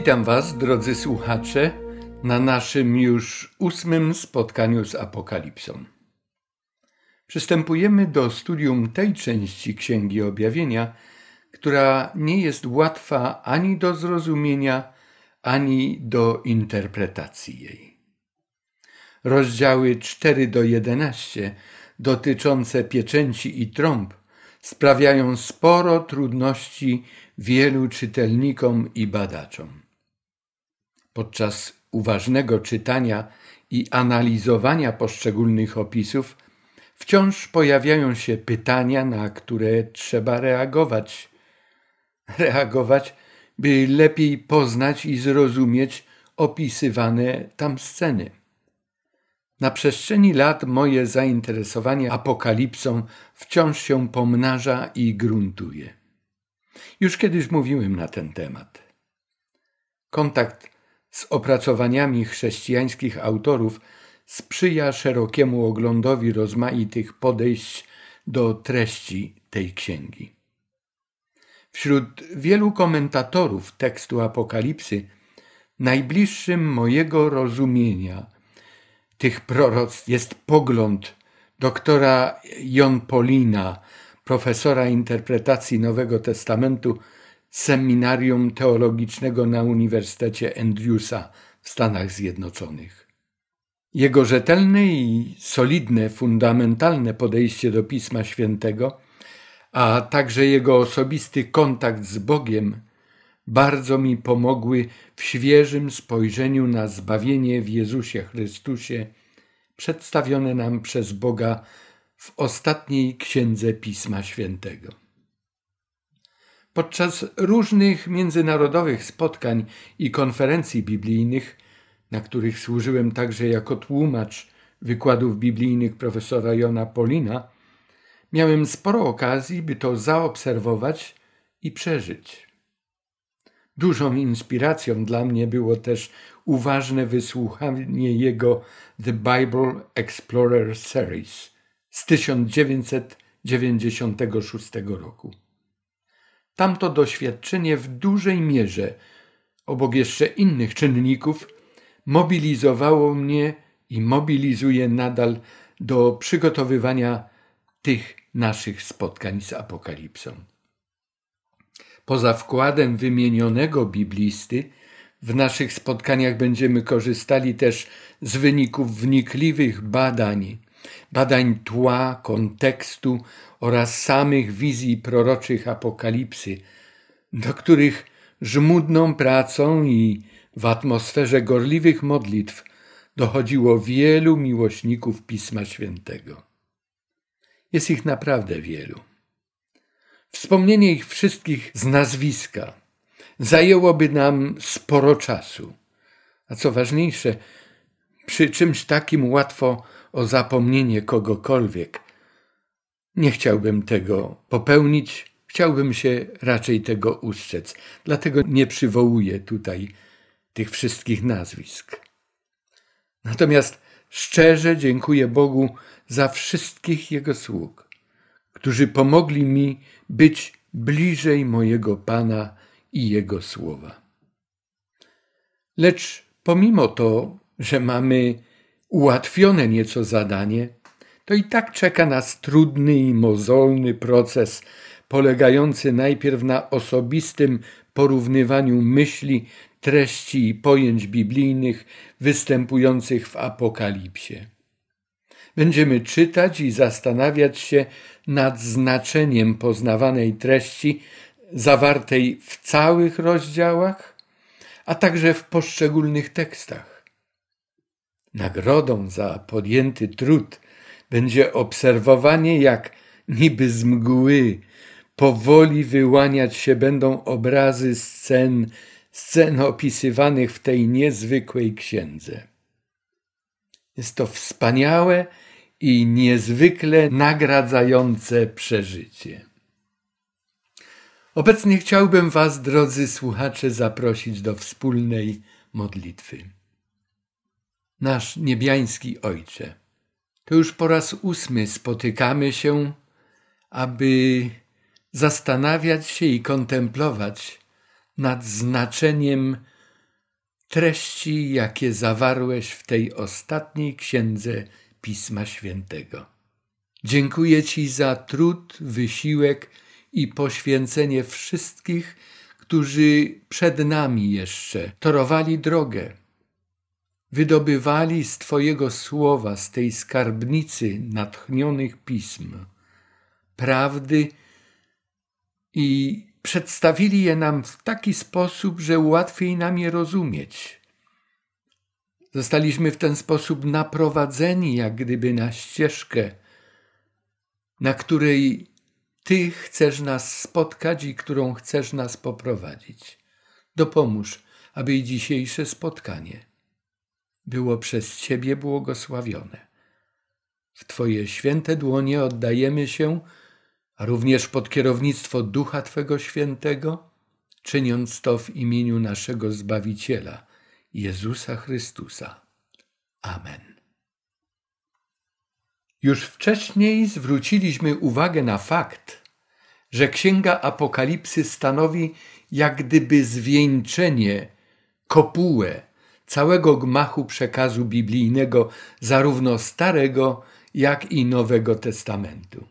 Witam Was, drodzy słuchacze, na naszym już ósmym spotkaniu z Apokalipsą. Przystępujemy do studium tej części Księgi Objawienia, która nie jest łatwa ani do zrozumienia, ani do interpretacji jej. Rozdziały 4 do 11 dotyczące pieczęci i trąb sprawiają sporo trudności wielu czytelnikom i badaczom. Podczas uważnego czytania i analizowania poszczególnych opisów wciąż pojawiają się pytania, na które trzeba reagować. Reagować, by lepiej poznać i zrozumieć opisywane tam sceny. Na przestrzeni lat moje zainteresowanie apokalipsą wciąż się pomnaża i gruntuje. Już kiedyś mówiłem na ten temat. Kontakt z opracowaniami chrześcijańskich autorów sprzyja szerokiemu oglądowi rozmaitych podejść do treści tej księgi. Wśród wielu komentatorów tekstu Apokalipsy najbliższym mojego rozumienia tych proroctw jest pogląd doktora Jon Polina, profesora interpretacji Nowego Testamentu Seminarium Teologicznego na Uniwersytecie Andrewsa w Stanach Zjednoczonych. Jego rzetelne i solidne, fundamentalne podejście do Pisma Świętego, a także jego osobisty kontakt z Bogiem bardzo mi pomogły w świeżym spojrzeniu na zbawienie w Jezusie Chrystusie, przedstawione nam przez Boga w ostatniej księdze Pisma Świętego. Podczas różnych międzynarodowych spotkań i konferencji biblijnych, na których służyłem także jako tłumacz wykładów biblijnych profesora Jona Polina, miałem sporo okazji, by to zaobserwować i przeżyć. Dużą inspiracją dla mnie było też uważne wysłuchanie jego The Bible Explorer Series z 1996 roku. Tamto doświadczenie w dużej mierze, obok jeszcze innych czynników, mobilizowało mnie i mobilizuje nadal do przygotowywania tych naszych spotkań z Apokalipsą. Poza wkładem wymienionego biblisty, w naszych spotkaniach będziemy korzystali też z wyników wnikliwych badań, badań tła, kontekstu oraz samych wizji proroczych apokalipsy, do których żmudną pracą i w atmosferze gorliwych modlitw dochodziło wielu miłośników Pisma Świętego. Jest ich naprawdę wielu. Wspomnienie ich wszystkich z nazwiska zajęłoby nam sporo czasu. A co ważniejsze, przy czymś takim łatwo o zapomnienie kogokolwiek. Nie chciałbym tego popełnić, chciałbym się raczej tego ustrzec, dlatego nie przywołuję tutaj tych wszystkich nazwisk. Natomiast szczerze dziękuję Bogu za wszystkich Jego sług, którzy pomogli mi być bliżej mojego Pana i Jego słowa. Lecz pomimo to, że mamy ułatwione nieco zadanie, to i tak czeka nas trudny i mozolny proces, polegający najpierw na osobistym porównywaniu myśli, treści i pojęć biblijnych występujących w Apokalipsie. Będziemy czytać i zastanawiać się nad znaczeniem poznawanej treści zawartej w całych rozdziałach, a także w poszczególnych tekstach. Nagrodą za podjęty trud będzie obserwowanie, jak niby z mgły powoli wyłaniać się będą obrazy scen, scen opisywanych w tej niezwykłej księdze. Jest to wspaniałe i niezwykle nagradzające przeżycie. Obecnie chciałbym Was, drodzy słuchacze, zaprosić do wspólnej modlitwy. Nasz niebiański Ojcze, to już po raz ósmy spotykamy się, aby zastanawiać się i kontemplować nad znaczeniem treści, jakie zawarłeś w tej ostatniej księdze Pisma Świętego. Dziękuję Ci za trud, wysiłek i poświęcenie wszystkich, którzy przed nami jeszcze torowali drogę, wydobywali z Twojego słowa, z tej skarbnicy natchnionych pism, prawdy i przedstawili je nam w taki sposób, że łatwiej nam je rozumieć. Zostaliśmy w ten sposób naprowadzeni, jak gdyby na ścieżkę, na której Ty chcesz nas spotkać i którą chcesz nas poprowadzić. Dopomóż, aby i dzisiejsze spotkanie było przez Ciebie błogosławione. W Twoje święte dłonie oddajemy się, a również pod kierownictwo Ducha Twego Świętego, czyniąc to w imieniu naszego Zbawiciela, Jezusa Chrystusa. Amen. Już wcześniej zwróciliśmy uwagę na fakt, że Księga Apokalipsy stanowi jak gdyby zwieńczenie, kopułę całego gmachu przekazu biblijnego, zarówno Starego, jak i Nowego Testamentu.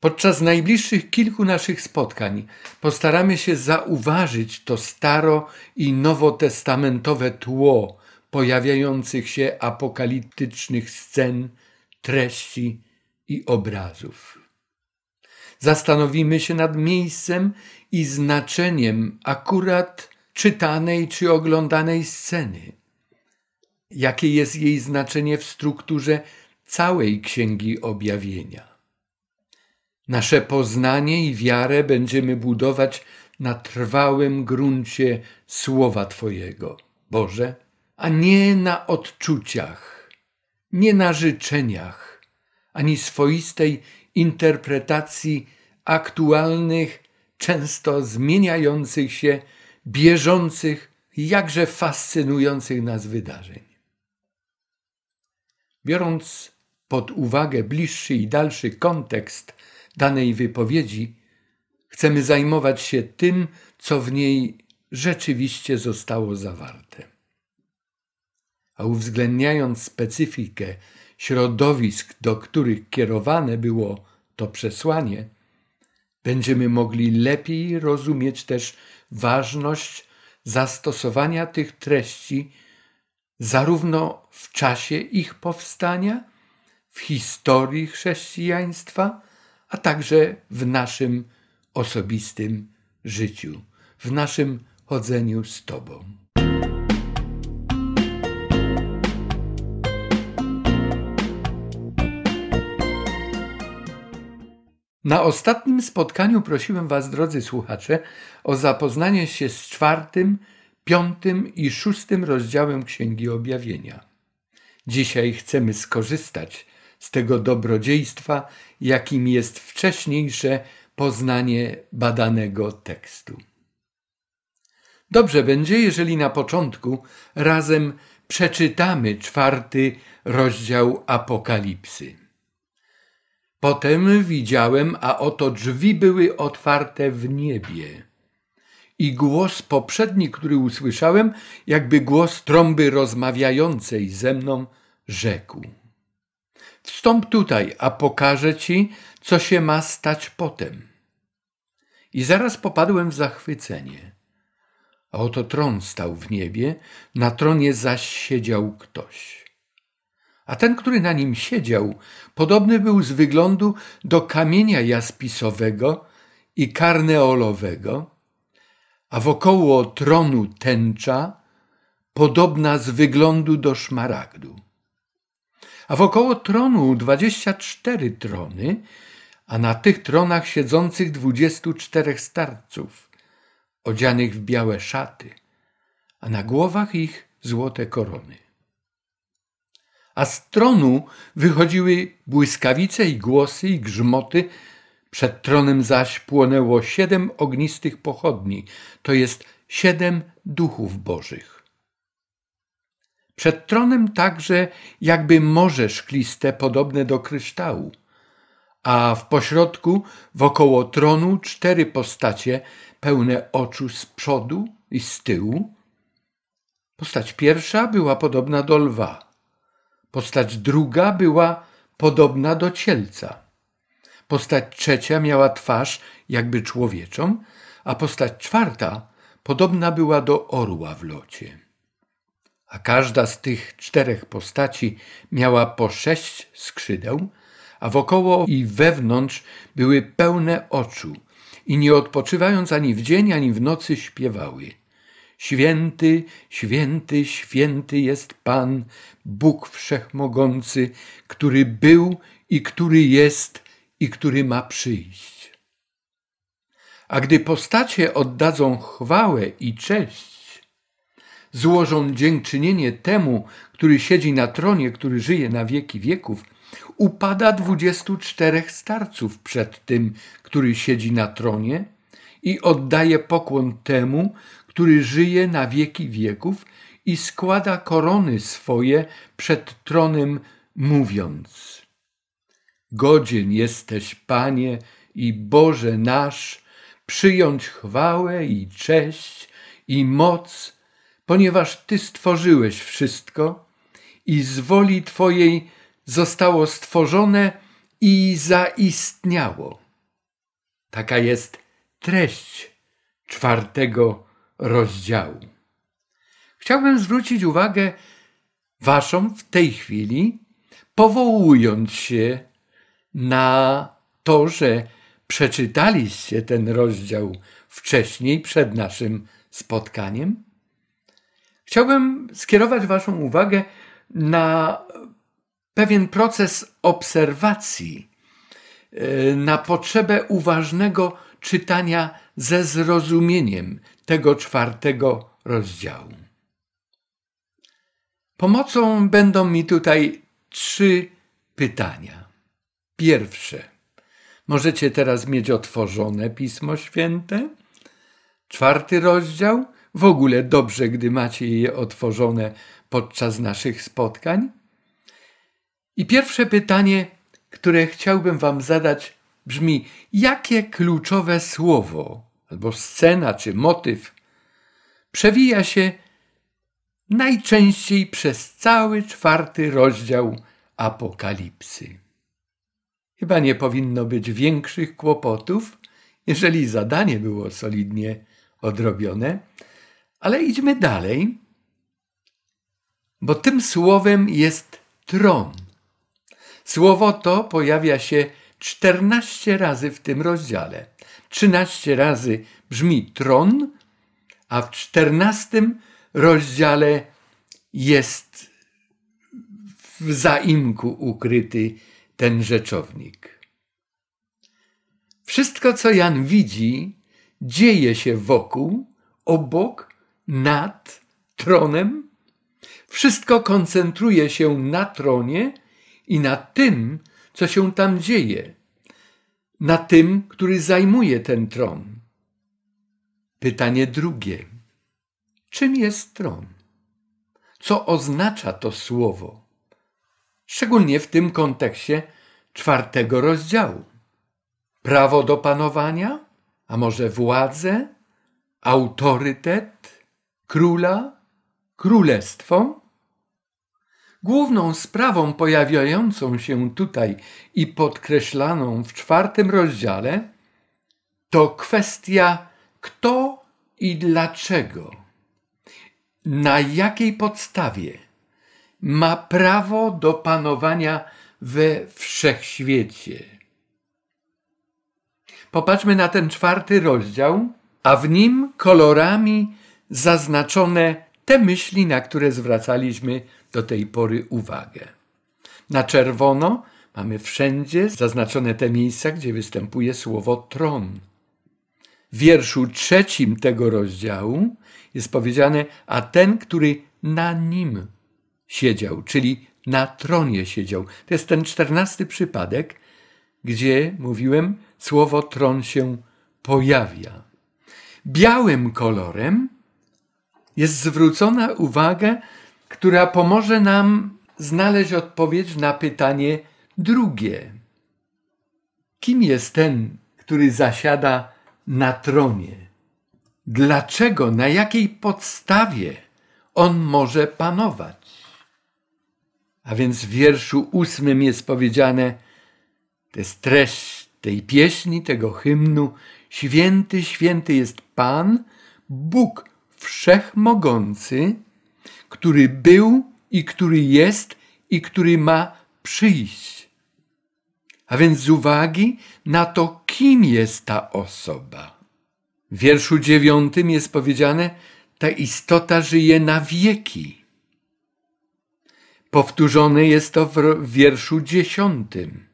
Podczas najbliższych kilku naszych spotkań postaramy się zauważyć to staro i nowotestamentowe tło pojawiających się apokaliptycznych scen, treści i obrazów. Zastanowimy się nad miejscem i znaczeniem akurat czytanej czy oglądanej sceny. Jakie jest jej znaczenie w strukturze całej Księgi Objawienia? Nasze poznanie i wiarę będziemy budować na trwałym gruncie Słowa Twojego, Boże, a nie na odczuciach, nie na życzeniach, ani swoistej interpretacji aktualnych, często zmieniających się, bieżących, jakże fascynujących nas wydarzeń. Biorąc pod uwagę bliższy i dalszy kontekst danej wypowiedzi, chcemy zajmować się tym, co w niej rzeczywiście zostało zawarte. A uwzględniając specyfikę środowisk, do których kierowane było to przesłanie, będziemy mogli lepiej rozumieć też ważność zastosowania tych treści zarówno w czasie ich powstania, w historii chrześcijaństwa, a także w naszym osobistym życiu, w naszym chodzeniu z Tobą. Na ostatnim spotkaniu prosiłem Was, drodzy słuchacze, o zapoznanie się z czwartym, piątym i szóstym rozdziałem Księgi Objawienia. Dzisiaj chcemy skorzystać z tego dobrodziejstwa, jakim jest wcześniejsze poznanie badanego tekstu. Dobrze będzie, jeżeli na początku razem przeczytamy czwarty rozdział Apokalipsy. Potem widziałem, a oto drzwi były otwarte w niebie. I głos poprzedni, który usłyszałem, jakby głos trąby rozmawiającej ze mną, rzekł: Wstąp tutaj, a pokażę ci, co się ma stać potem. I zaraz popadłem w zachwycenie. A oto tron stał w niebie, na tronie zaś siedział ktoś. A ten, który na nim siedział, podobny był z wyglądu do kamienia jaspisowego i karneolowego, a wokoło tronu tęcza, podobna z wyglądu do szmaragdu a wokoło tronu dwadzieścia cztery trony, a na tych tronach siedzących dwudziestu czterech starców, odzianych w białe szaty, a na głowach ich złote korony. A z tronu wychodziły błyskawice i głosy i grzmoty, przed tronem zaś płonęło siedem ognistych pochodni, to jest siedem duchów bożych. Przed tronem także jakby morze szkliste podobne do kryształu, a w pośrodku wokoło tronu cztery postacie pełne oczu z przodu i z tyłu Postać pierwsza była podobna do lwa. Postać druga była podobna do cielca. Postać trzecia miała twarz jakby człowieczą, a postać czwarta podobna była do orła w locie. A każda z tych czterech postaci miała po sześć skrzydeł, a wokoło i wewnątrz były pełne oczu i nie odpoczywając ani w dzień, ani w nocy śpiewały. Święty, święty, święty jest Pan, Bóg Wszechmogący, który był i który jest i który ma przyjść. A gdy postacie oddadzą chwałę i cześć, złożą dziękczynienie temu, który siedzi na tronie, który żyje na wieki wieków, upada dwudziestu czterech starców przed tym, który siedzi na tronie i oddaje pokłon temu, który żyje na wieki wieków i składa korony swoje przed tronem, mówiąc: Godzien jesteś, Panie i Boże nasz, przyjąć chwałę i cześć i moc, ponieważ Ty stworzyłeś wszystko i z woli Twojej zostało stworzone i zaistniało. Taka jest treść czwartego rozdziału. Chciałbym zwrócić uwagę Waszą w tej chwili, powołując się na to, że przeczytaliście ten rozdział wcześniej, przed naszym spotkaniem. Chciałbym skierować Waszą uwagę na pewien proces obserwacji, e, na potrzebę uważnego czytania ze zrozumieniem tego czwartego rozdziału. Pomocą będą mi tutaj trzy pytania. Pierwsze. Możecie teraz mieć otworzone Pismo Święte. Czwarty rozdział. W ogóle dobrze, gdy macie je otworzone podczas naszych spotkań. I pierwsze pytanie, które chciałbym Wam zadać, brzmi: jakie kluczowe słowo, albo scena, czy motyw przewija się najczęściej przez cały czwarty rozdział Apokalipsy? Chyba nie powinno być większych kłopotów, jeżeli zadanie było solidnie odrobione, ale idźmy dalej, bo tym słowem jest tron. Słowo to pojawia się 14 razy w tym rozdziale. 13 razy brzmi tron, a w 14 rozdziale jest w zaimku ukryty ten rzeczownik. Wszystko, co Jan widzi, dzieje się wokół, obok, nad tronem. Wszystko koncentruje się na tronie i na tym, co się tam dzieje, na tym, który zajmuje ten tron. Pytanie drugie. Czym jest tron? Co oznacza to słowo? Szczególnie w tym kontekście czwartego rozdziału. Prawo do panowania, a może władzę, autorytet, króla, królestwo? Główną sprawą pojawiającą się tutaj i podkreślaną w czwartym rozdziale to kwestia kto i dlaczego, na jakiej podstawie ma prawo do panowania we wszechświecie. Popatrzmy na ten czwarty rozdział, a w nim kolorami zaznaczone te myśli, na które zwracaliśmy do tej pory uwagę. Na czerwono mamy wszędzie zaznaczone te miejsca, gdzie występuje słowo tron. W wierszu trzecim tego rozdziału jest powiedziane, a ten, który na nim siedział, czyli na tronie siedział. To jest ten czternasty przypadek, gdzie, mówiłem, słowo tron się pojawia. Białym kolorem jest zwrócona uwaga która pomoże nam znaleźć odpowiedź na pytanie drugie. Kim jest ten, który zasiada na tronie? Dlaczego, na jakiej podstawie on może panować. A więc w wierszu ósmym jest powiedziane, to jest treść tej pieśni, tego hymnu, święty, święty jest Pan, Bóg Wszechmogący, który był i który jest i który ma przyjść. A więc z uwagi na to, kim jest ta osoba. W wierszu dziewiątym jest powiedziane, ta istota żyje na wieki. Powtórzone jest to w wierszu dziesiątym.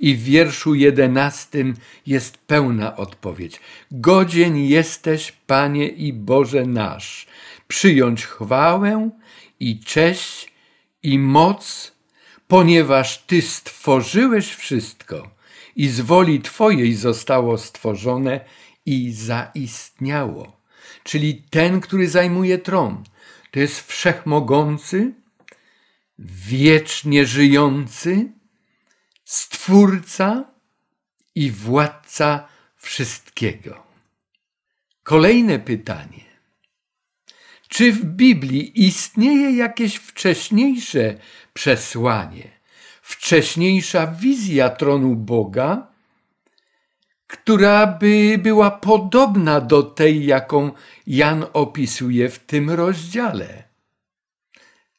I w wierszu jedenastym jest pełna odpowiedź. Godzien jesteś, Panie i Boże nasz, przyjąć chwałę i cześć i moc, ponieważ Ty stworzyłeś wszystko i z woli Twojej zostało stworzone i zaistniało. Czyli ten, który zajmuje tron, to jest wszechmogący, wiecznie żyjący, Stwórca i Władca wszystkiego. Kolejne pytanie. Czy w Biblii istnieje jakieś wcześniejsze przesłanie, wcześniejsza wizja tronu Boga, która by była podobna do tej, jaką Jan opisuje w tym rozdziale?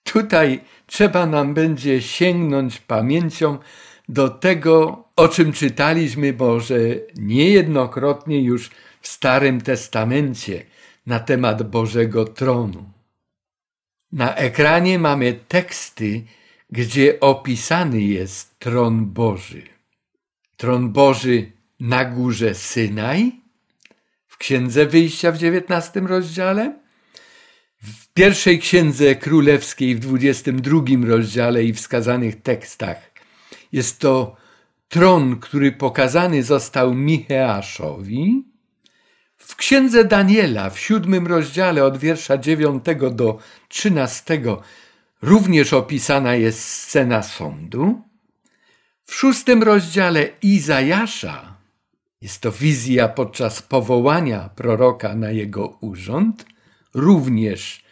Tutaj trzeba nam będzie sięgnąć pamięcią do tego, o czym czytaliśmy może niejednokrotnie już w Starym Testamencie na temat Bożego Tronu. Na ekranie mamy teksty, gdzie opisany jest tron Boży. Tron Boży na górze Synaj, w Księdze Wyjścia w XIX rozdziale, w pierwszej Księdze Królewskiej w 22 rozdziale i wskazanych tekstach jest to tron, który pokazany został Micheaszowi. W księdze Daniela w siódmym rozdziale od wiersza dziewiątego do trzynastego również opisana jest scena sądu. W szóstym rozdziale Izajasza jest to wizja podczas powołania proroka na jego urząd. Również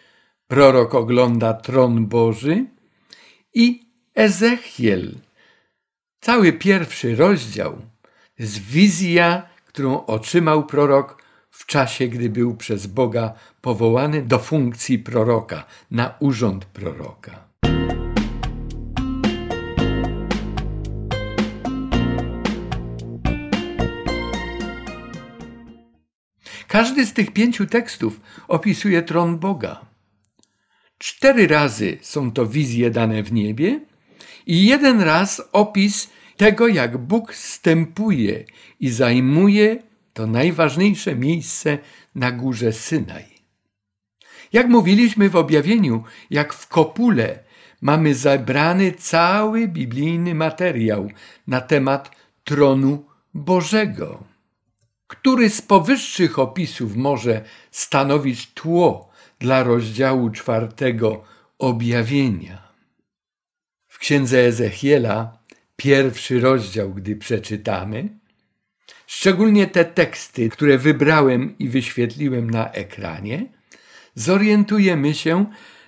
prorok ogląda tron Boży i Ezechiel Cały pierwszy rozdział jest wizja, którą otrzymał prorok w czasie, gdy był przez Boga powołany do funkcji proroka, na urząd proroka. Każdy z tych pięciu tekstów opisuje tron Boga. Cztery razy są to wizje dane w niebie i jeden raz opis tego, jak Bóg stępuje i zajmuje to najważniejsze miejsce na górze Synaj. Jak mówiliśmy w objawieniu, jak w kopule mamy zebrany cały biblijny materiał na temat tronu Bożego. Który z powyższych opisów może stanowić tło dla rozdziału czwartego objawienia? W księdze Ezechiela pierwszy rozdział, gdy przeczytamy, szczególnie te teksty, które wybrałem i wyświetliłem na ekranie, zorientujemy się,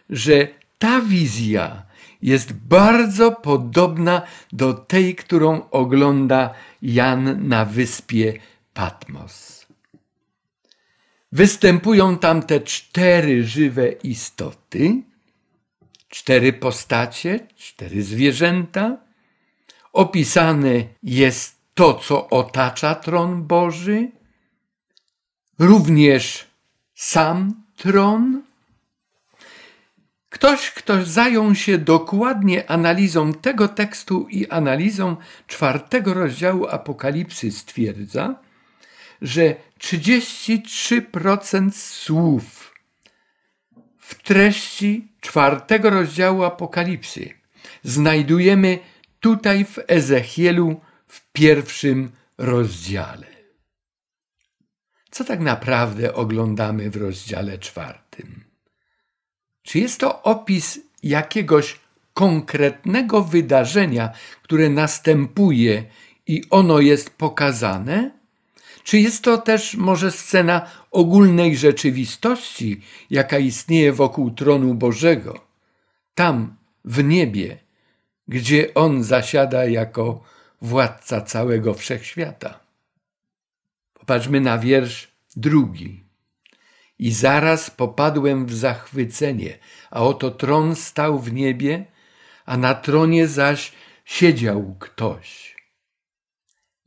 że ta wizja jest bardzo podobna do tej, którą ogląda Jan na wyspie Patmos. Występują tam te cztery żywe istoty, cztery postacie, cztery zwierzęta, opisane jest to, co otacza tron Boży, również sam tron. Ktoś, kto zajął się dokładnie analizą tego tekstu i analizą czwartego rozdziału Apokalipsy, stwierdza, że 33% słów w treści czwartego rozdziału Apokalipsy znajdujemy tutaj w Ezechielu w pierwszym rozdziale. Co tak naprawdę oglądamy w rozdziale czwartym? Czy jest to opis jakiegoś konkretnego wydarzenia, które następuje i ono jest pokazane? Czy jest to też może scena ogólnej rzeczywistości, jaka istnieje wokół tronu Bożego, tam w niebie, gdzie On zasiada jako władca całego wszechświata? Popatrzmy na wiersz drugi. I zaraz popadłem w zachwycenie, a oto tron stał w niebie, a na tronie zaś siedział ktoś.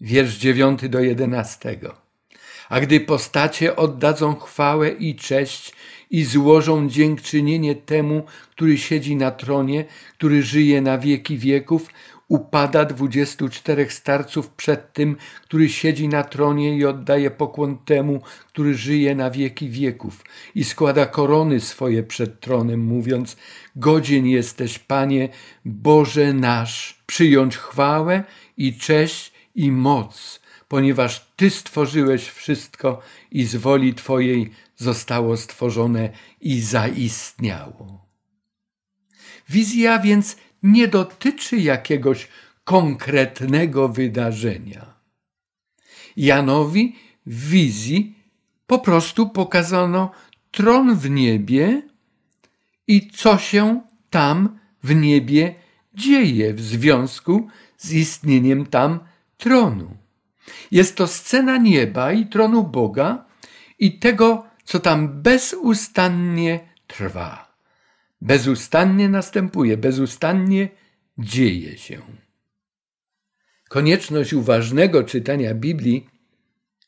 Wiersz dziewiąty do jedenastego. A gdy postacie oddadzą chwałę i cześć i złożą dziękczynienie temu, który siedzi na tronie, który żyje na wieki wieków, upada dwudziestu czterech starców przed tym, który siedzi na tronie i oddaje pokłon temu, który żyje na wieki wieków i składa korony swoje przed tronem, mówiąc, godzien jesteś, Panie, Boże nasz, przyjąć chwałę i cześć i moc, ponieważ Ty stworzyłeś wszystko i z woli Twojej zostało stworzone i zaistniało. Wizja więc nie dotyczy jakiegoś konkretnego wydarzenia. Janowi w wizji po prostu pokazano tron w niebie i co się tam w niebie dzieje w związku z istnieniem tam tronu. Jest to scena nieba i tronu Boga i tego, co tam bezustannie trwa bezustannie następuje, bezustannie dzieje się. Konieczność uważnego czytania Biblii,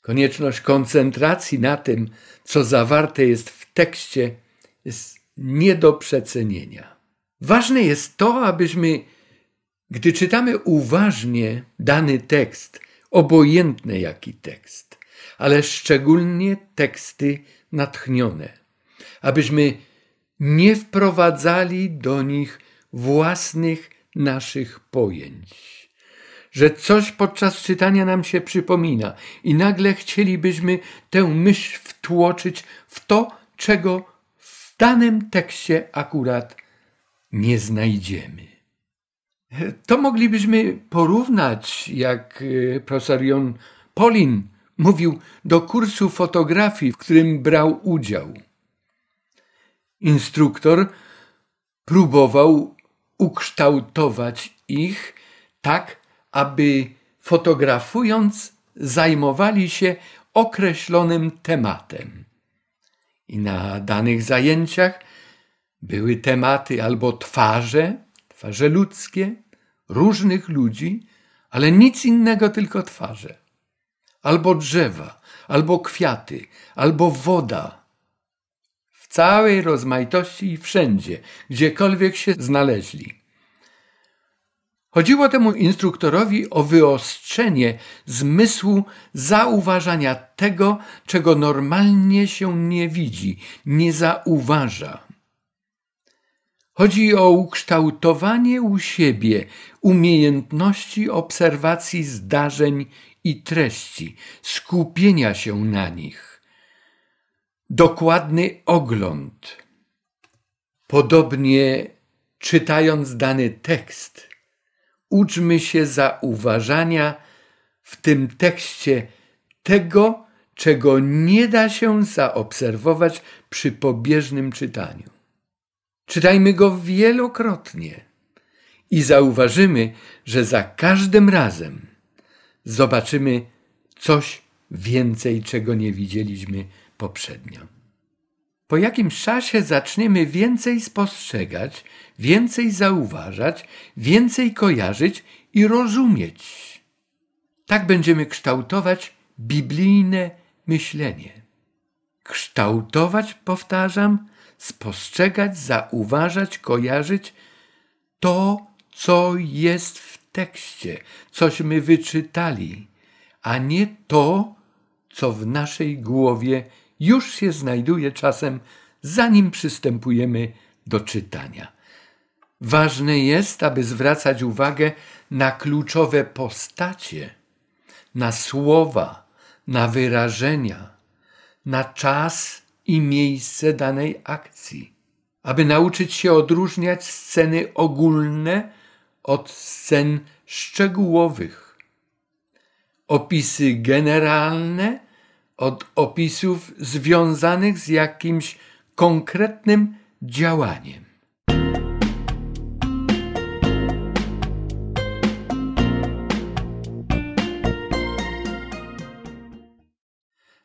konieczność koncentracji na tym, co zawarte jest w tekście, jest nie do przecenienia. Ważne jest to, abyśmy, gdy czytamy uważnie dany tekst, obojętny jaki tekst, ale szczególnie teksty natchnione, abyśmy nie wprowadzali do nich własnych naszych pojęć. Że coś podczas czytania nam się przypomina i nagle chcielibyśmy tę myśl wtłoczyć w to, czego w danym tekście akurat nie znajdziemy. To moglibyśmy porównać, jak e, profesor Jon Polin mówił, do kursu fotografii, w którym brał udział. Instruktor próbował ukształtować ich tak, aby fotografując zajmowali się określonym tematem. I na danych zajęciach były tematy albo twarze, twarze ludzkie, różnych ludzi, ale nic innego, tylko twarze. Albo drzewa, albo kwiaty, albo woda, całej rozmaitości i wszędzie, gdziekolwiek się znaleźli. Chodziło temu instruktorowi o wyostrzenie zmysłu zauważania tego, czego normalnie się nie widzi, nie zauważa. Chodzi o ukształtowanie u siebie umiejętności obserwacji zdarzeń i treści, skupienia się na nich dokładny ogląd. Podobnie czytając dany tekst, uczmy się zauważania w tym tekście tego, czego nie da się zaobserwować przy pobieżnym czytaniu. Czytajmy go wielokrotnie i zauważymy, że za każdym razem zobaczymy coś więcej, czego nie widzieliśmy poprzednio. Po jakimś czasie zaczniemy więcej spostrzegać, więcej zauważać, więcej kojarzyć i rozumieć. Tak będziemy kształtować biblijne myślenie. Kształtować, powtarzam, spostrzegać, zauważać, kojarzyć to, co jest w tekście, cośmy wyczytali, a nie to, co w naszej głowie już się znajduje czasem, zanim przystępujemy do czytania. Ważne jest, aby zwracać uwagę na kluczowe postacie, na słowa, na wyrażenia, na czas i miejsce danej akcji, aby nauczyć się odróżniać sceny ogólne od scen szczegółowych. Opisy generalne od opisów związanych z jakimś konkretnym działaniem.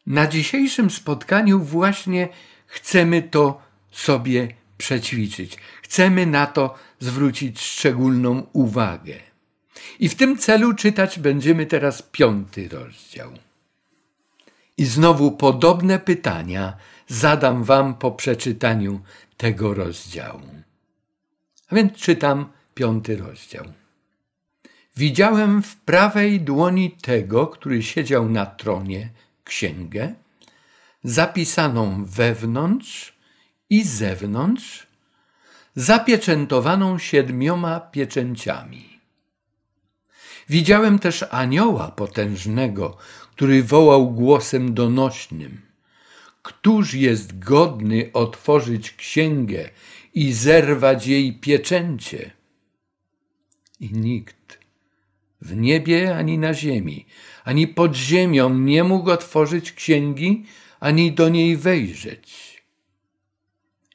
Na dzisiejszym spotkaniu właśnie chcemy to sobie przećwiczyć. Chcemy na to zwrócić szczególną uwagę. I w tym celu czytać będziemy teraz piąty rozdział. I znowu podobne pytania zadam Wam po przeczytaniu tego rozdziału. A więc czytam piąty rozdział. Widziałem w prawej dłoni tego, który siedział na tronie, księgę, zapisaną wewnątrz i zewnątrz, zapieczętowaną siedmioma pieczęciami. Widziałem też anioła potężnego, który wołał głosem donośnym: Któż jest godny otworzyć księgę i zerwać jej pieczęcie? I nikt w niebie ani na ziemi, ani pod ziemią nie mógł otworzyć księgi, ani do niej wejrzeć.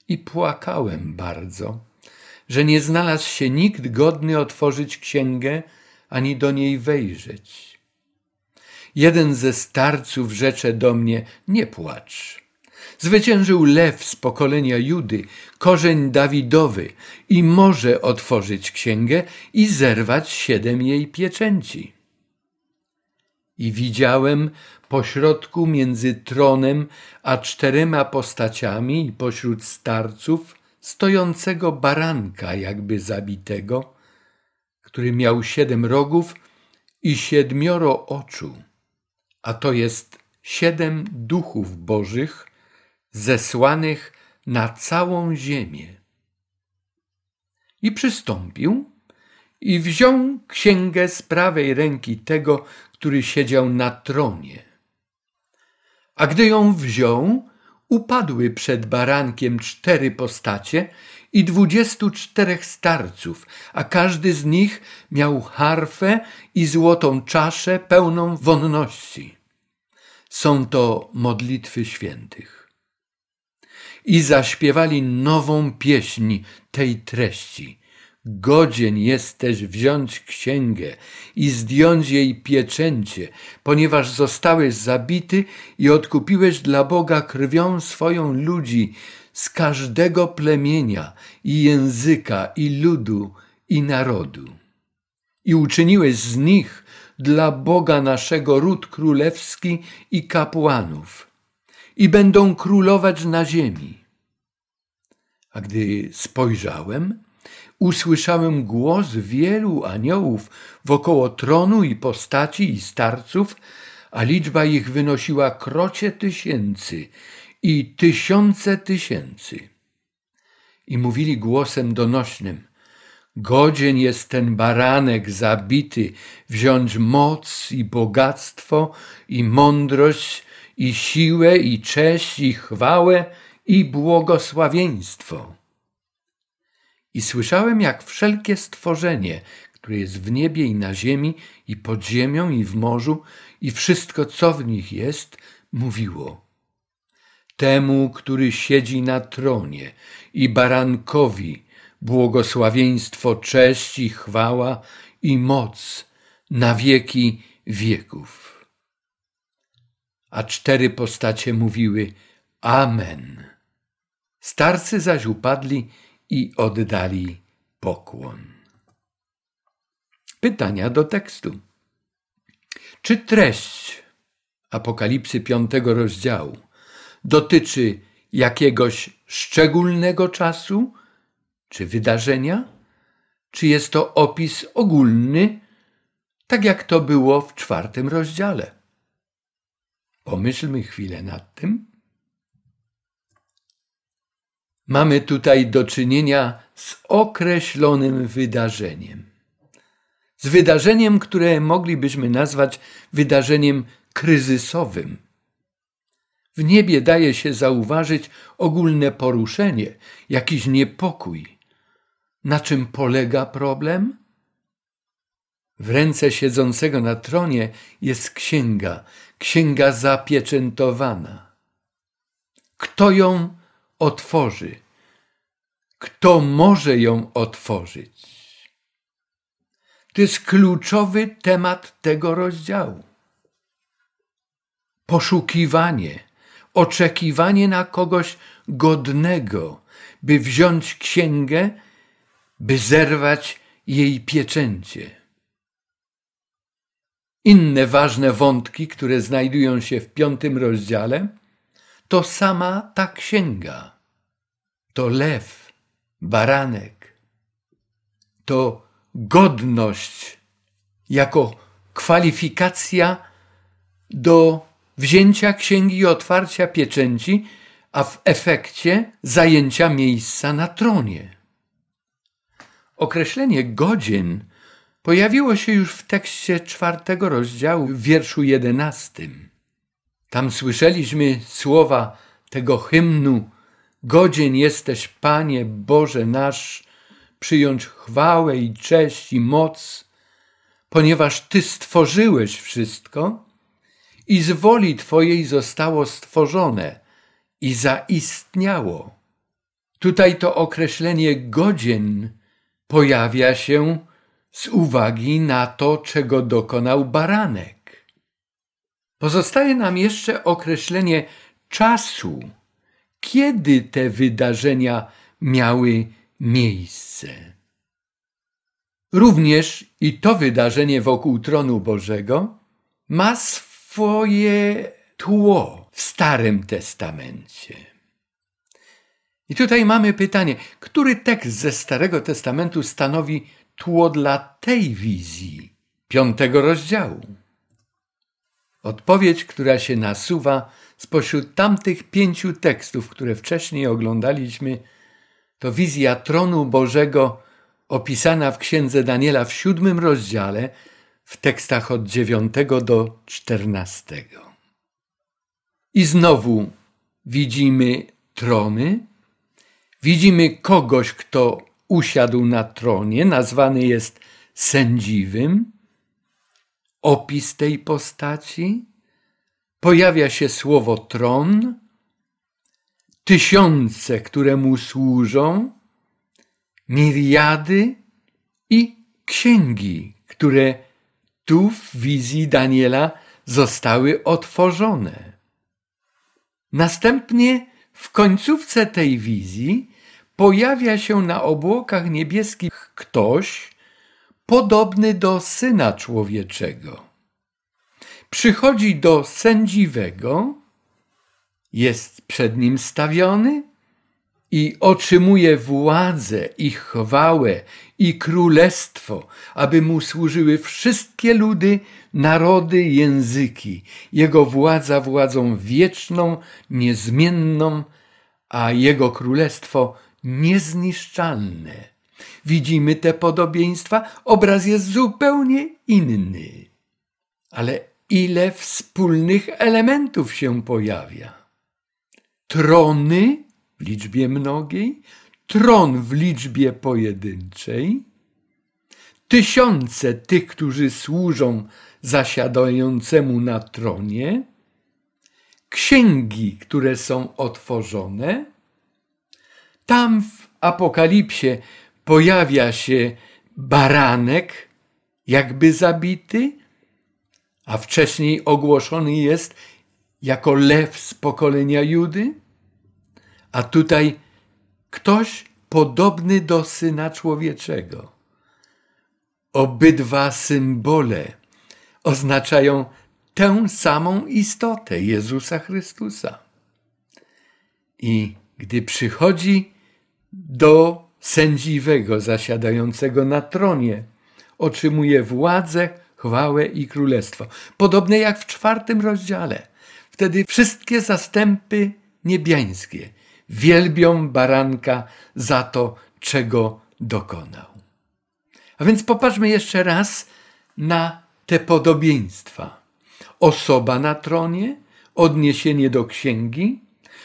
I płakałem bardzo, że nie znalazł się nikt godny otworzyć księgę, ani do niej wejrzeć. Jeden ze starców rzecze do mnie: Nie płacz. Zwyciężył lew z pokolenia Judy, korzeń Dawidowy, i może otworzyć księgę i zerwać siedem jej pieczęci. I widziałem pośrodku między tronem a czterema postaciami i pośród starców stojącego baranka jakby zabitego, który miał siedem rogów i siedmioro oczu, a to jest siedem duchów bożych zesłanych na całą ziemię. I przystąpił i wziął księgę z prawej ręki tego, który siedział na tronie. A gdy ją wziął, upadły przed barankiem cztery postacie i dwudziestu czterech starców, a każdy z nich miał harfę i złotą czaszę pełną wonności. Są to modlitwy świętych. I zaśpiewali nową pieśń tej treści – Godzien jesteś wziąć księgę i zdjąć jej pieczęcie, ponieważ zostałeś zabity i odkupiłeś dla Boga krwią swoją ludzi z każdego plemienia i języka i ludu i narodu. I uczyniłeś z nich dla Boga naszego ród królewski i kapłanów i będą królować na ziemi. A gdy spojrzałem, usłyszałem głos wielu aniołów wokoło tronu i postaci i starców, a liczba ich wynosiła krocie tysięcy i tysiące tysięcy. I mówili głosem donośnym: Godzien jest ten baranek zabity wziąć moc i bogactwo, i mądrość, i siłę, i cześć, i chwałę, i błogosławieństwo. I słyszałem, jak wszelkie stworzenie, które jest w niebie i na ziemi, i pod ziemią, i w morzu, i wszystko, co w nich jest, mówiło. Temu, który siedzi na tronie, i barankowi, błogosławieństwo, cześć i chwała i moc na wieki wieków. A cztery postacie mówiły Amen. Starcy zaś upadli i oddali pokłon. Pytania do tekstu. Czy treść Apokalipsy piątego rozdziału dotyczy jakiegoś szczególnego czasu czy wydarzenia? Czy jest to opis ogólny, tak jak to było w czwartym rozdziale? Pomyślmy chwilę nad tym. Mamy tutaj do czynienia z określonym wydarzeniem. Z wydarzeniem, które moglibyśmy nazwać wydarzeniem kryzysowym. W niebie daje się zauważyć ogólne poruszenie, jakiś niepokój. Na czym polega problem? W ręce siedzącego na tronie jest księga, księga zapieczętowana. Kto ją otworzy? Kto może ją otworzyć? To jest kluczowy temat tego rozdziału. Poszukiwanie, oczekiwanie na kogoś godnego, by wziąć księgę, by zerwać jej pieczęcie. Inne ważne wątki, które znajdują się w piątym rozdziale, to sama ta księga. To lew, baranek. To godność jako kwalifikacja do wzięcia księgi i otwarcia pieczęci, a w efekcie zajęcia miejsca na tronie. Określenie godzin pojawiło się już w tekście czwartego rozdziału w wierszu jedenastym. Tam słyszeliśmy słowa tego hymnu Godzien jesteś, Panie Boże nasz, przyjąć chwałę i cześć i moc, ponieważ Ty stworzyłeś wszystko i z woli Twojej zostało stworzone i zaistniało. Tutaj to określenie godzien pojawia się z uwagi na to, czego dokonał baranek. Pozostaje nam jeszcze określenie czasu, kiedy te wydarzenia miały miejsce. Również i to wydarzenie wokół tronu Bożego ma swoje tło w Starym Testamencie. I tutaj mamy pytanie, który tekst ze Starego Testamentu stanowi tło dla tej wizji piątego rozdziału? Odpowiedź, która się nasuwa spośród tamtych pięciu tekstów, które wcześniej oglądaliśmy, to wizja tronu Bożego opisana w księdze Daniela w siódmym rozdziale, w tekstach od dziewiątego do czternastego. I znowu widzimy trony, widzimy kogoś, kto usiadł na tronie, nazwany jest sędziwym. Opis tej postaci. Pojawia się słowo tron, tysiące, które mu służą, miriady i księgi, które tu w wizji Daniela zostały otworzone. Następnie w końcówce tej wizji pojawia się na obłokach niebieskich ktoś podobny do syna człowieczego. Przychodzi do sędziwego, jest przed nim stawiony i otrzymuje władzę i chwałę i królestwo, aby mu służyły wszystkie ludy, narody, języki. Jego władza władzą wieczną, niezmienną, a jego królestwo niezniszczalne. Widzimy te podobieństwa, obraz jest zupełnie inny. Ale ile wspólnych elementów się pojawia? Trony w liczbie mnogiej, tron w liczbie pojedynczej, tysiące tych, którzy służą zasiadającemu na tronie, księgi, które są otworzone. Tam w Apokalipsie pojawia się baranek, jakby zabity, a wcześniej ogłoszony jest jako lew z pokolenia Judy. A tutaj ktoś podobny do syna człowieczego. Obydwa symbole oznaczają tę samą istotę Jezusa Chrystusa. I gdy przychodzi do sędziwego zasiadającego na tronie, otrzymuje władzę, chwałę i królestwo. Podobnie jak w czwartym rozdziale. Wtedy wszystkie zastępy niebiańskie wielbią baranka za to, czego dokonał. A więc popatrzmy jeszcze raz na te podobieństwa. Osoba na tronie, odniesienie do księgi.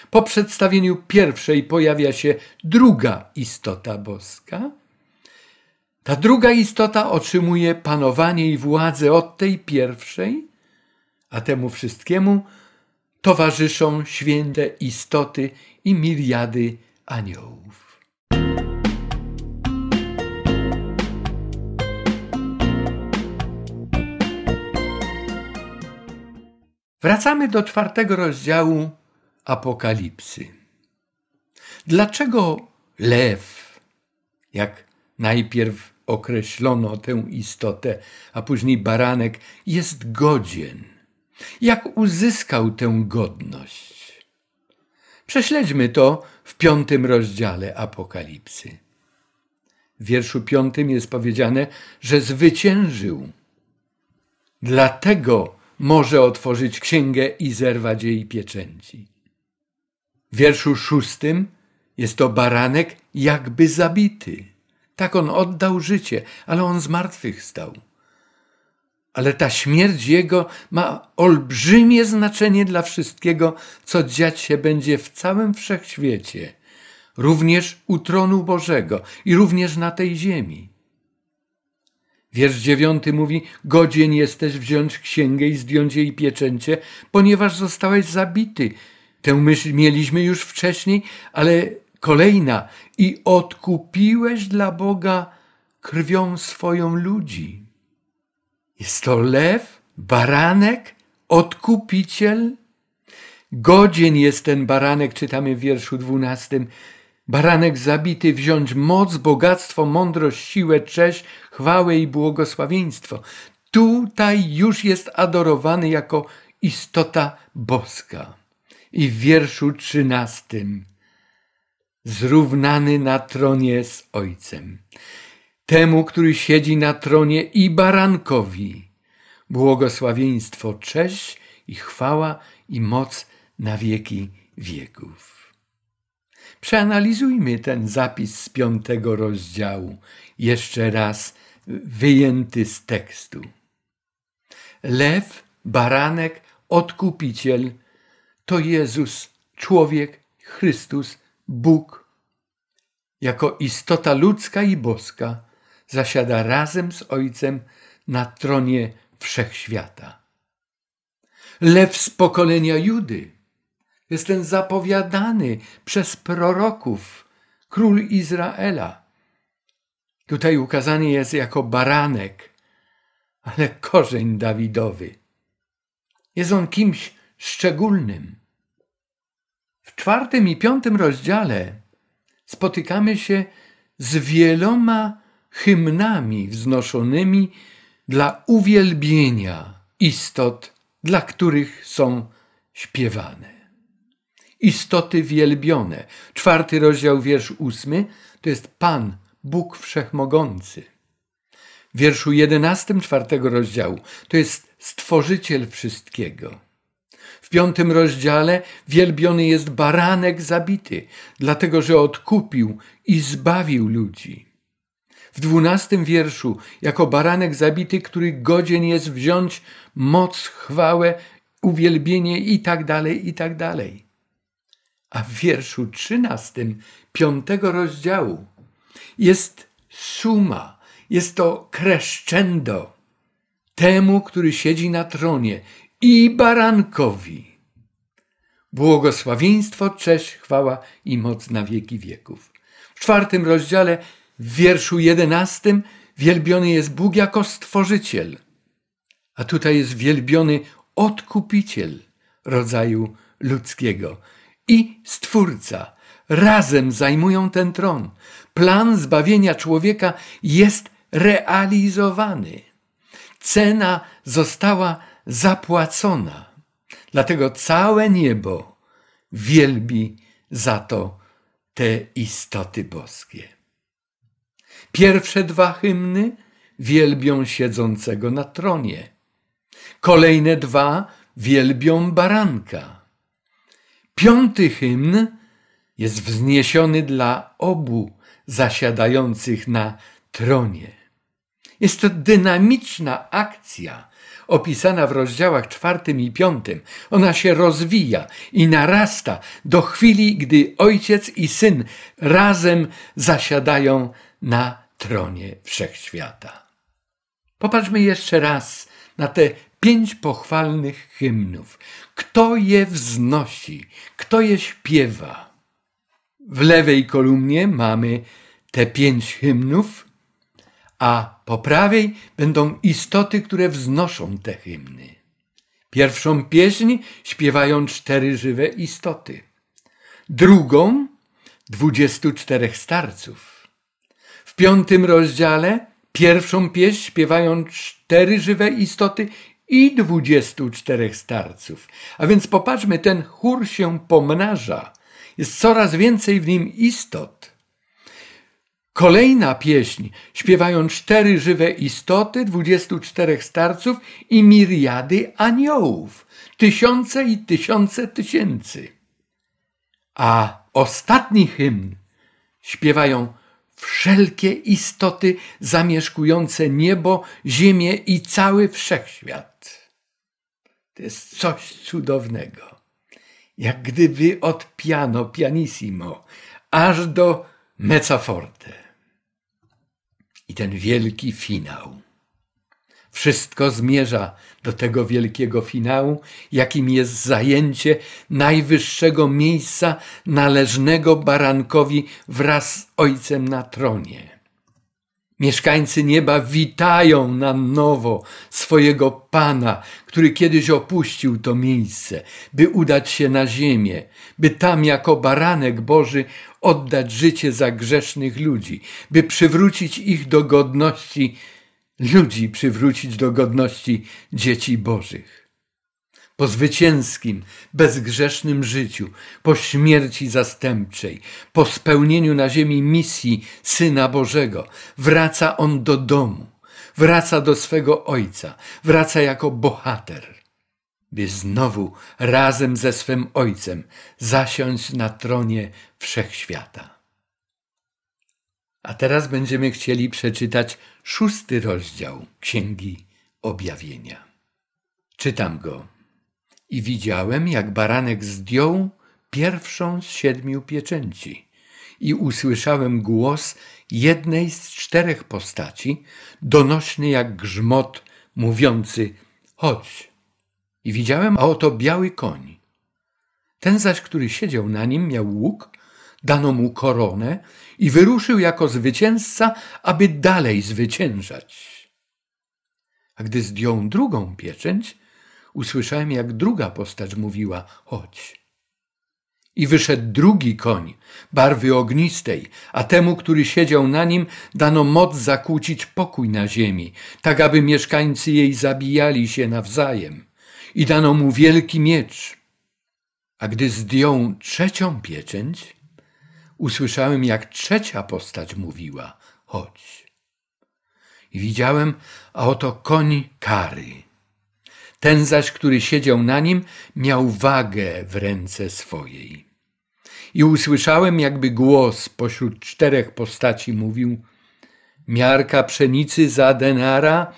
Po przedstawieniu pierwszej pojawia się druga istota boska. Ta druga istota otrzymuje panowanie i władzę od tej pierwszej, a temu wszystkiemu towarzyszą święte istoty i miliady aniołów. Wracamy do czwartego rozdziału Apokalipsy. Dlaczego lew, jak najpierw określono tę istotę, a później baranek, jest godzien? Jak uzyskał tę godność? Prześledźmy to w piątym rozdziale Apokalipsy. W wierszu piątym jest powiedziane, że zwyciężył. Dlatego może otworzyć księgę i zerwać jej pieczęci. W wierszu szóstym jest to baranek jakby zabity. Tak on oddał życie, ale on zmartwychwstał. Ale ta śmierć jego ma olbrzymie znaczenie dla wszystkiego, co dziać się będzie w całym wszechświecie, również u tronu Bożego i również na tej ziemi. Wiersz dziewiąty mówi: Godzien jesteś wziąć księgę i zdjąć jej pieczęcie, ponieważ zostałeś zabity. Tę myśl mieliśmy już wcześniej, ale kolejna. I odkupiłeś dla Boga krwią swoją ludzi. Jest to lew, baranek, odkupiciel. Godzien jest ten baranek, czytamy w wierszu dwunastym. Baranek zabity wziąć moc, bogactwo, mądrość, siłę, cześć, chwałę i błogosławieństwo. Tutaj już jest adorowany jako istota boska. I w wierszu trzynastym zrównany na tronie z Ojcem. Temu, który siedzi na tronie i barankowi. Błogosławieństwo, cześć i chwała i moc na wieki wieków. Przeanalizujmy ten zapis z piątego rozdziału, jeszcze raz wyjęty z tekstu. Lew, baranek, odkupiciel to Jezus, człowiek, Chrystus, Bóg. Jako istota ludzka i boska zasiada razem z Ojcem na tronie wszechświata. Lew z pokolenia Judy jest ten zapowiadany przez proroków król Izraela. Tutaj ukazany jest jako baranek, ale korzeń Dawidowy. Jest on kimś szczególnym. W czwartym i piątym rozdziale spotykamy się z wieloma hymnami wznoszonymi dla uwielbienia istot, dla których są śpiewane istoty wielbione. Czwarty rozdział, wiersz ósmy, to jest Pan, Bóg Wszechmogący. W wierszu jedenastym czwartego rozdziału to jest Stworzyciel wszystkiego. W piątym rozdziale wielbiony jest baranek zabity, dlatego że odkupił i zbawił ludzi. W dwunastym wierszu, jako baranek zabity, który godzien jest wziąć moc, chwałę, uwielbienie i tak dalej, i tak dalej. A w wierszu trzynastym piątego rozdziału jest suma, jest to crescendo temu, który siedzi na tronie i barankowi. Błogosławieństwo, cześć, chwała i moc na wieki wieków. W czwartym rozdziale, w wierszu jedenastym, wielbiony jest Bóg jako stworzyciel, a tutaj jest wielbiony odkupiciel rodzaju ludzkiego i Stwórca razem zajmują ten tron. Plan zbawienia człowieka jest realizowany. Cena została zapłacona. Dlatego całe niebo wielbi za to te istoty boskie. Pierwsze dwa hymny wielbią siedzącego na tronie. Kolejne dwa wielbią baranka. Piąty hymn jest wzniesiony dla obu zasiadających na tronie. Jest to dynamiczna akcja opisana w rozdziałach czwartym i piątym. Ona się rozwija i narasta do chwili, gdy ojciec i syn razem zasiadają na tronie wszechświata. Popatrzmy jeszcze raz na te pięć pochwalnych hymnów. Kto je wznosi, kto je śpiewa? W lewej kolumnie mamy te pięć hymnów, a po prawej będą istoty, które wznoszą te hymny. Pierwszą pieśń śpiewają cztery żywe istoty. Drugą dwudziestu czterech starców. Piątym rozdziale pierwszą pieśń śpiewają cztery żywe istoty i dwudziestu czterech starców. A więc popatrzmy, ten chór się pomnaża. Jest coraz więcej w nim istot. Kolejna pieśń śpiewają cztery żywe istoty, dwudziestu czterech starców i miriady aniołów, tysiące i tysiące tysięcy. A ostatni hymn śpiewają wszelkie istoty zamieszkujące niebo, ziemię i cały wszechświat. To jest coś cudownego. Jak gdyby od piano, pianissimo, aż do mezza forte. I ten wielki finał. Wszystko zmierza do tego wielkiego finału, jakim jest zajęcie najwyższego miejsca należnego barankowi wraz z Ojcem na tronie. Mieszkańcy nieba witają na nowo swojego Pana, który kiedyś opuścił to miejsce, by udać się na ziemię, by tam jako baranek Boży oddać życie za grzesznych ludzi, by przywrócić ich do godności ludzi przywrócić do godności dzieci Bożych. Po zwycięskim, bezgrzesznym życiu, po śmierci zastępczej, po spełnieniu na ziemi misji Syna Bożego, wraca on do domu, wraca do swego Ojca, wraca jako bohater, by znowu razem ze swym Ojcem zasiąść na tronie wszechświata. A teraz będziemy chcieli przeczytać szósty rozdział Księgi Objawienia. Czytam go. I widziałem, jak baranek zdjął pierwszą z siedmiu pieczęci i usłyszałem głos jednej z czterech postaci, donośny jak grzmot, mówiący chodź. I widziałem, a oto biały koń. Ten zaś, który siedział na nim, miał łuk, dano mu koronę i wyruszył jako zwycięzca, aby dalej zwyciężać. A gdy zdjął drugą pieczęć, usłyszałem, jak druga postać mówiła: Chodź. I wyszedł drugi koń, barwy ognistej, a temu, który siedział na nim, dano moc zakłócić pokój na ziemi, tak aby mieszkańcy jej zabijali się nawzajem. I dano mu wielki miecz. A gdy zdjął trzecią pieczęć, usłyszałem, jak trzecia postać mówiła: Chodź. I widziałem, a oto koń kary. Ten zaś, który siedział na nim, miał wagę w ręce swojej. I usłyszałem, jakby głos pośród czterech postaci mówił: Miarka pszenicy za denara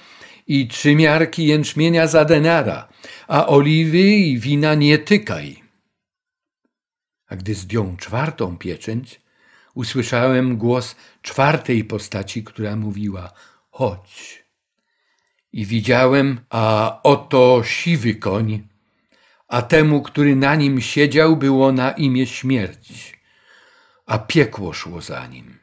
i trzy miarki jęczmienia za denara, a oliwy i wina nie tykaj a gdy zdjął czwartą pieczęć, usłyszałem głos czwartej postaci, która mówiła: Chodź. I widziałem, a oto siwy koń, a temu, który na nim siedział, było na imię śmierć, a piekło szło za nim.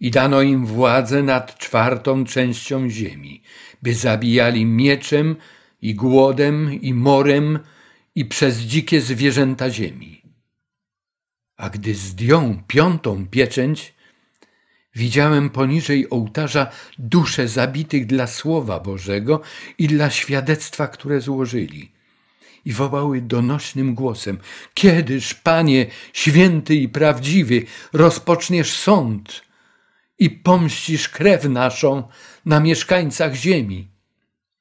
I dano im władzę nad czwartą częścią ziemi, by zabijali mieczem i głodem i morem i przez dzikie zwierzęta ziemi a gdy zdjął piątą pieczęć, widziałem poniżej ołtarza dusze zabitych dla Słowa Bożego i dla świadectwa, które złożyli. I wołały donośnym głosem: Kiedyż, Panie, święty i prawdziwy, rozpoczniesz sąd i pomścisz krew naszą na mieszkańcach ziemi?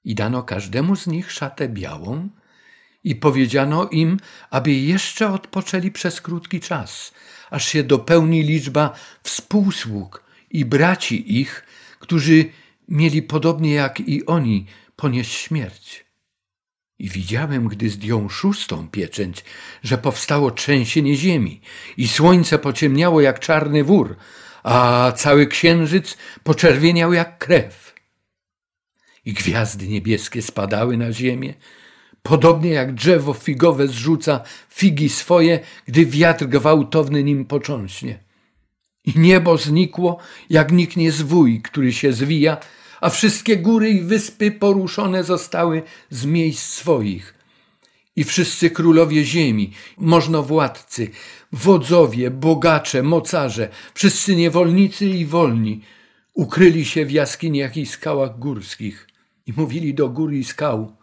I dano każdemu z nich szatę białą, i powiedziano im, aby jeszcze odpoczęli przez krótki czas, aż się dopełni liczba współsług i braci ich, którzy mieli podobnie jak i oni ponieść śmierć. I widziałem, gdy zdjął szóstą pieczęć, że powstało trzęsienie ziemi i słońce pociemniało jak czarny wór, a cały księżyc poczerwieniał jak krew. I gwiazdy niebieskie spadały na ziemię, podobnie jak drzewo figowe zrzuca figi swoje, gdy wiatr gwałtowny nim począśnie. I niebo znikło, jak niknie zwój, który się zwija, a wszystkie góry i wyspy poruszone zostały z miejsc swoich. I wszyscy królowie ziemi, możnowładcy, wodzowie, bogacze, mocarze, wszyscy niewolnicy i wolni, ukryli się w jaskiniach i skałach górskich i mówili do gór i skał: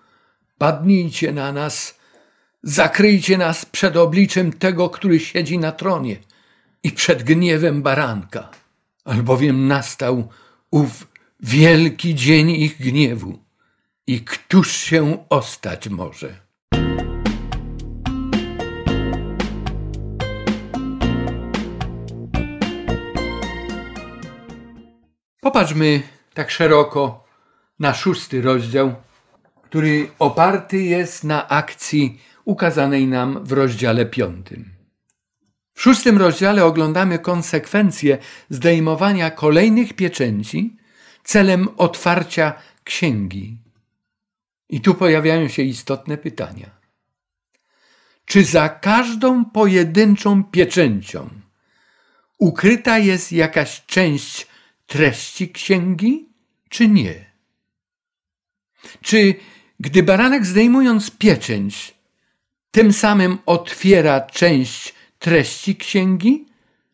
Padnijcie na nas, zakryjcie nas przed obliczem tego, który siedzi na tronie i przed gniewem baranka, albowiem nastał ów wielki dzień ich gniewu. I któż się ostać może? Popatrzmy tak szeroko na szósty rozdział, który oparty jest na akcji ukazanej nam w rozdziale piątym. W szóstym rozdziale oglądamy konsekwencje zdejmowania kolejnych pieczęci celem otwarcia księgi. I tu pojawiają się istotne pytania. Czy za każdą pojedynczą pieczęcią ukryta jest jakaś część treści księgi, czy nie? Czy gdy baranek zdejmując pieczęć, tym samym otwiera część treści księgi,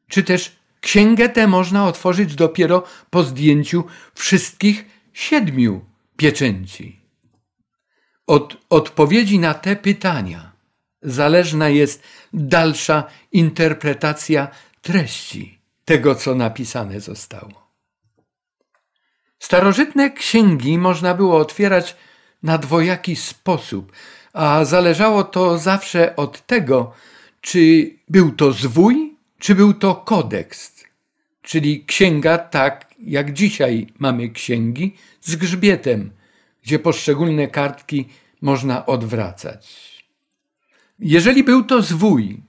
czy też księgę tę można otworzyć dopiero po zdjęciu wszystkich siedmiu pieczęci? Od odpowiedzi na te pytania zależna jest dalsza interpretacja treści tego, co napisane zostało. Starożytne księgi można było otwierać na dwojaki sposób, a zależało to zawsze od tego, czy był to zwój, czy był to kodeks, czyli księga tak jak dzisiaj mamy księgi z grzbietem, gdzie poszczególne kartki można odwracać. Jeżeli był to zwój,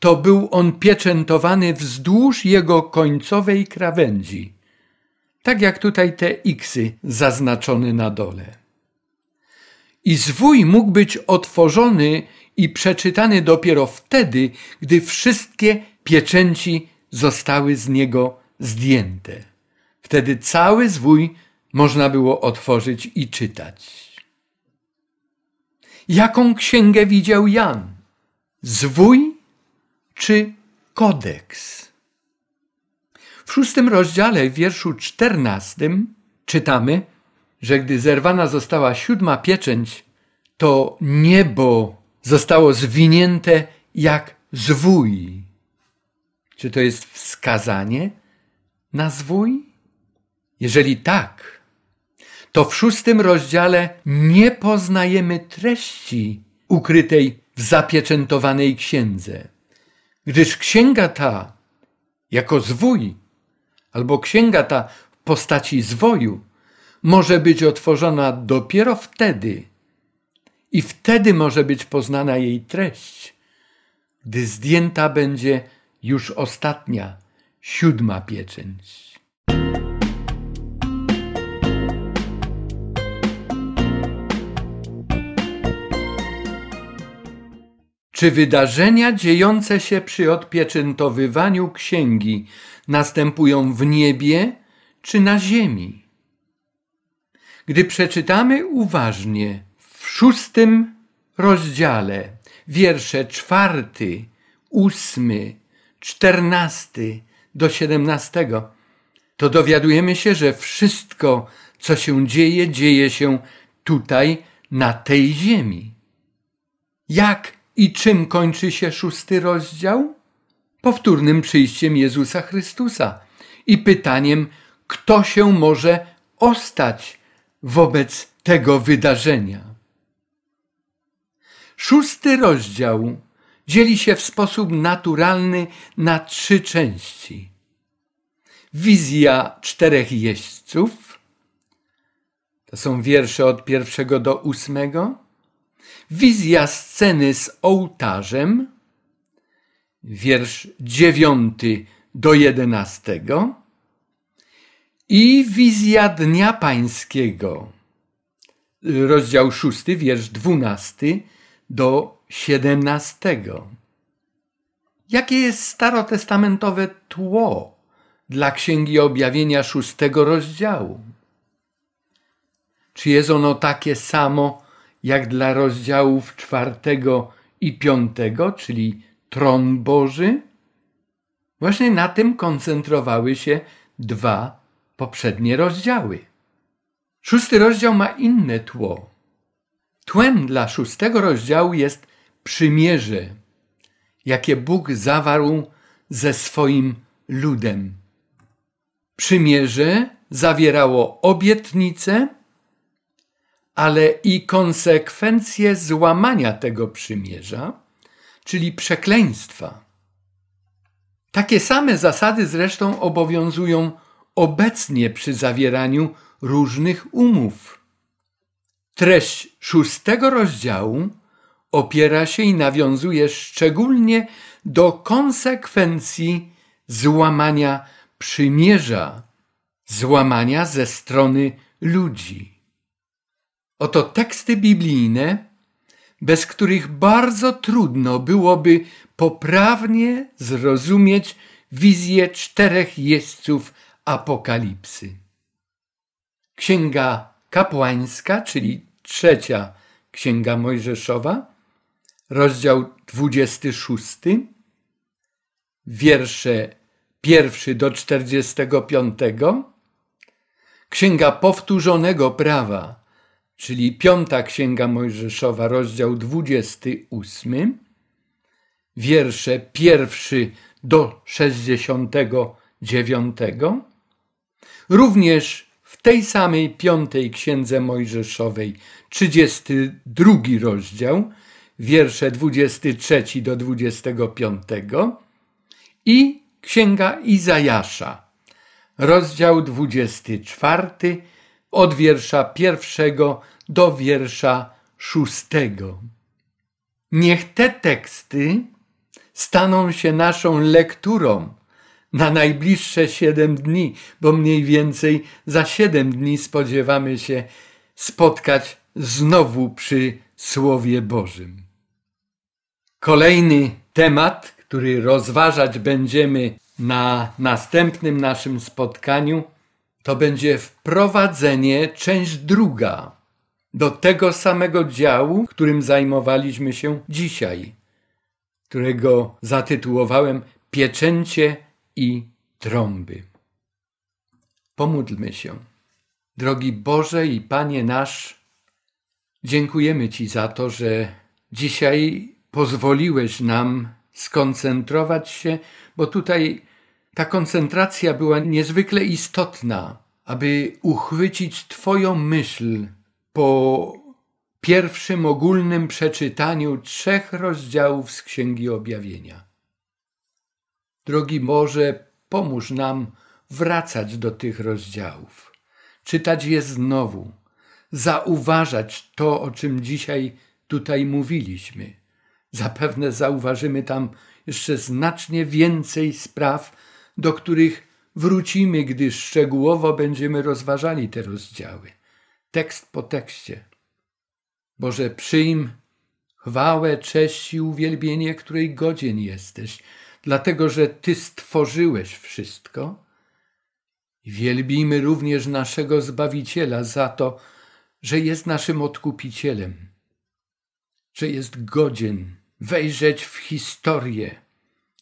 to był on pieczętowany wzdłuż jego końcowej krawędzi tak jak tutaj te xy zaznaczone na dole. I zwój mógł być otworzony i przeczytany dopiero wtedy, gdy wszystkie pieczęci zostały z niego zdjęte. Wtedy cały zwój można było otworzyć i czytać. Jaką księgę widział Jan? Zwój czy kodeks? W szóstym rozdziale, w wierszu czternastym, czytamy, że gdy zerwana została siódma pieczęć, to niebo zostało zwinięte jak zwój. Czy to jest wskazanie na zwój? Jeżeli tak, to w szóstym rozdziale nie poznajemy treści ukrytej w zapieczętowanej księdze, gdyż księga ta, jako zwój, albo księga ta w postaci zwoju może być otworzona dopiero wtedy i wtedy może być poznana jej treść, gdy zdjęta będzie już ostatnia, siódma pieczęć. Czy wydarzenia dziejące się przy odpieczętowywaniu księgi następują w niebie czy na ziemi? Gdy przeczytamy uważnie w szóstym rozdziale wiersze czwarty, ósmy, czternasty do siedemnastego, to dowiadujemy się, że wszystko, co się dzieje, dzieje się tutaj, na tej ziemi. Jak i czym kończy się szósty rozdział? Powtórnym przyjściem Jezusa Chrystusa i pytaniem, kto się może ostać wobec tego wydarzenia. Szósty rozdział dzieli się w sposób naturalny na trzy części. Wizja czterech jeźdźców, to są wiersze od pierwszego do ósmego, Wizja sceny z ołtarzem, wiersz dziewiąty do 11 i wizja Dnia Pańskiego, rozdział 6, wiersz 12 do 17. Jakie jest starotestamentowe tło dla Księgi Objawienia szóstego rozdziału? Czy jest ono takie samo jak dla rozdziałów czwartego i piątego, czyli tron Boży? Właśnie na tym koncentrowały się dwa poprzednie rozdziały. Szósty rozdział ma inne tło. Tłem dla szóstego rozdziału jest przymierze, jakie Bóg zawarł ze swoim ludem. Przymierze zawierało obietnice, ale i konsekwencje złamania tego przymierza, czyli przekleństwa. Takie same zasady zresztą obowiązują obecnie przy zawieraniu różnych umów. Treść szóstego rozdziału opiera się i nawiązuje szczególnie do konsekwencji złamania przymierza, złamania ze strony ludzi. Oto teksty biblijne, bez których bardzo trudno byłoby poprawnie zrozumieć wizję czterech jeźdźców apokalipsy. Księga kapłańska, czyli trzecia księga Mojżeszowa, rozdział 26, wiersze pierwszy do 45, księga powtórzonego prawa, czyli piąta księga Mojżeszowa, rozdział 28, wiersze pierwszy do 69, również w tej samej piątej księdze Mojżeszowej, 32 rozdział, wiersze 23 do 25 i księga Izajasza, rozdział 24, od wiersza pierwszego do wiersza szóstego. Niech te teksty staną się naszą lekturą na najbliższe siedem dni, bo mniej więcej za siedem dni spodziewamy się spotkać znowu przy Słowie Bożym. Kolejny temat, który rozważać będziemy na następnym naszym spotkaniu, to będzie wprowadzenie, część druga, do tego samego działu, którym zajmowaliśmy się dzisiaj, którego zatytułowałem Pieczęcie i trąby. Pomódlmy się. Drogi Boże i Panie nasz, dziękujemy Ci za to, że dzisiaj pozwoliłeś nam skoncentrować się, bo tutaj ta koncentracja była niezwykle istotna, aby uchwycić Twoją myśl po pierwszym ogólnym przeczytaniu trzech rozdziałów z Księgi Objawienia. Drogi Boże, pomóż nam wracać do tych rozdziałów, czytać je znowu, zauważać to, o czym dzisiaj tutaj mówiliśmy. Zapewne zauważymy tam jeszcze znacznie więcej spraw, do których wrócimy, gdy szczegółowo będziemy rozważali te rozdziały, tekst po tekście. Boże, przyjm chwałę, cześć i uwielbienie, której godzien jesteś, dlatego że Ty stworzyłeś wszystko. Wielbimy również naszego Zbawiciela za to, że jest naszym odkupicielem, że jest godzien wejrzeć w historię,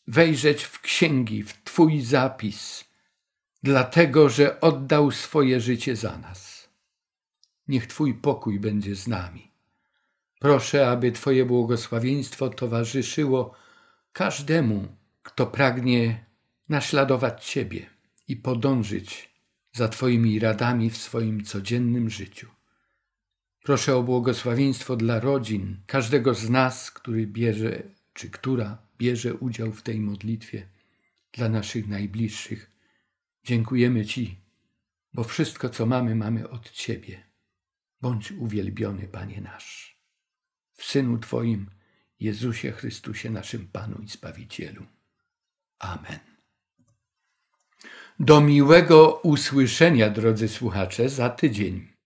wejrzeć w księgi, w Twój zapis, dlatego że oddał swoje życie za nas. Niech Twój pokój będzie z nami. Proszę, aby Twoje błogosławieństwo towarzyszyło każdemu, kto pragnie naśladować Ciebie i podążyć za Twoimi radami w swoim codziennym życiu. Proszę o błogosławieństwo dla rodzin, każdego z nas, który bierze, czy która bierze udział w tej modlitwie, dla naszych najbliższych. Dziękujemy Ci, bo wszystko, co mamy, mamy od Ciebie. Bądź uwielbiony, Panie nasz. W Synu Twoim, Jezusie Chrystusie, naszym Panu i Zbawicielu. Amen. Do miłego usłyszenia, drodzy słuchacze, za tydzień.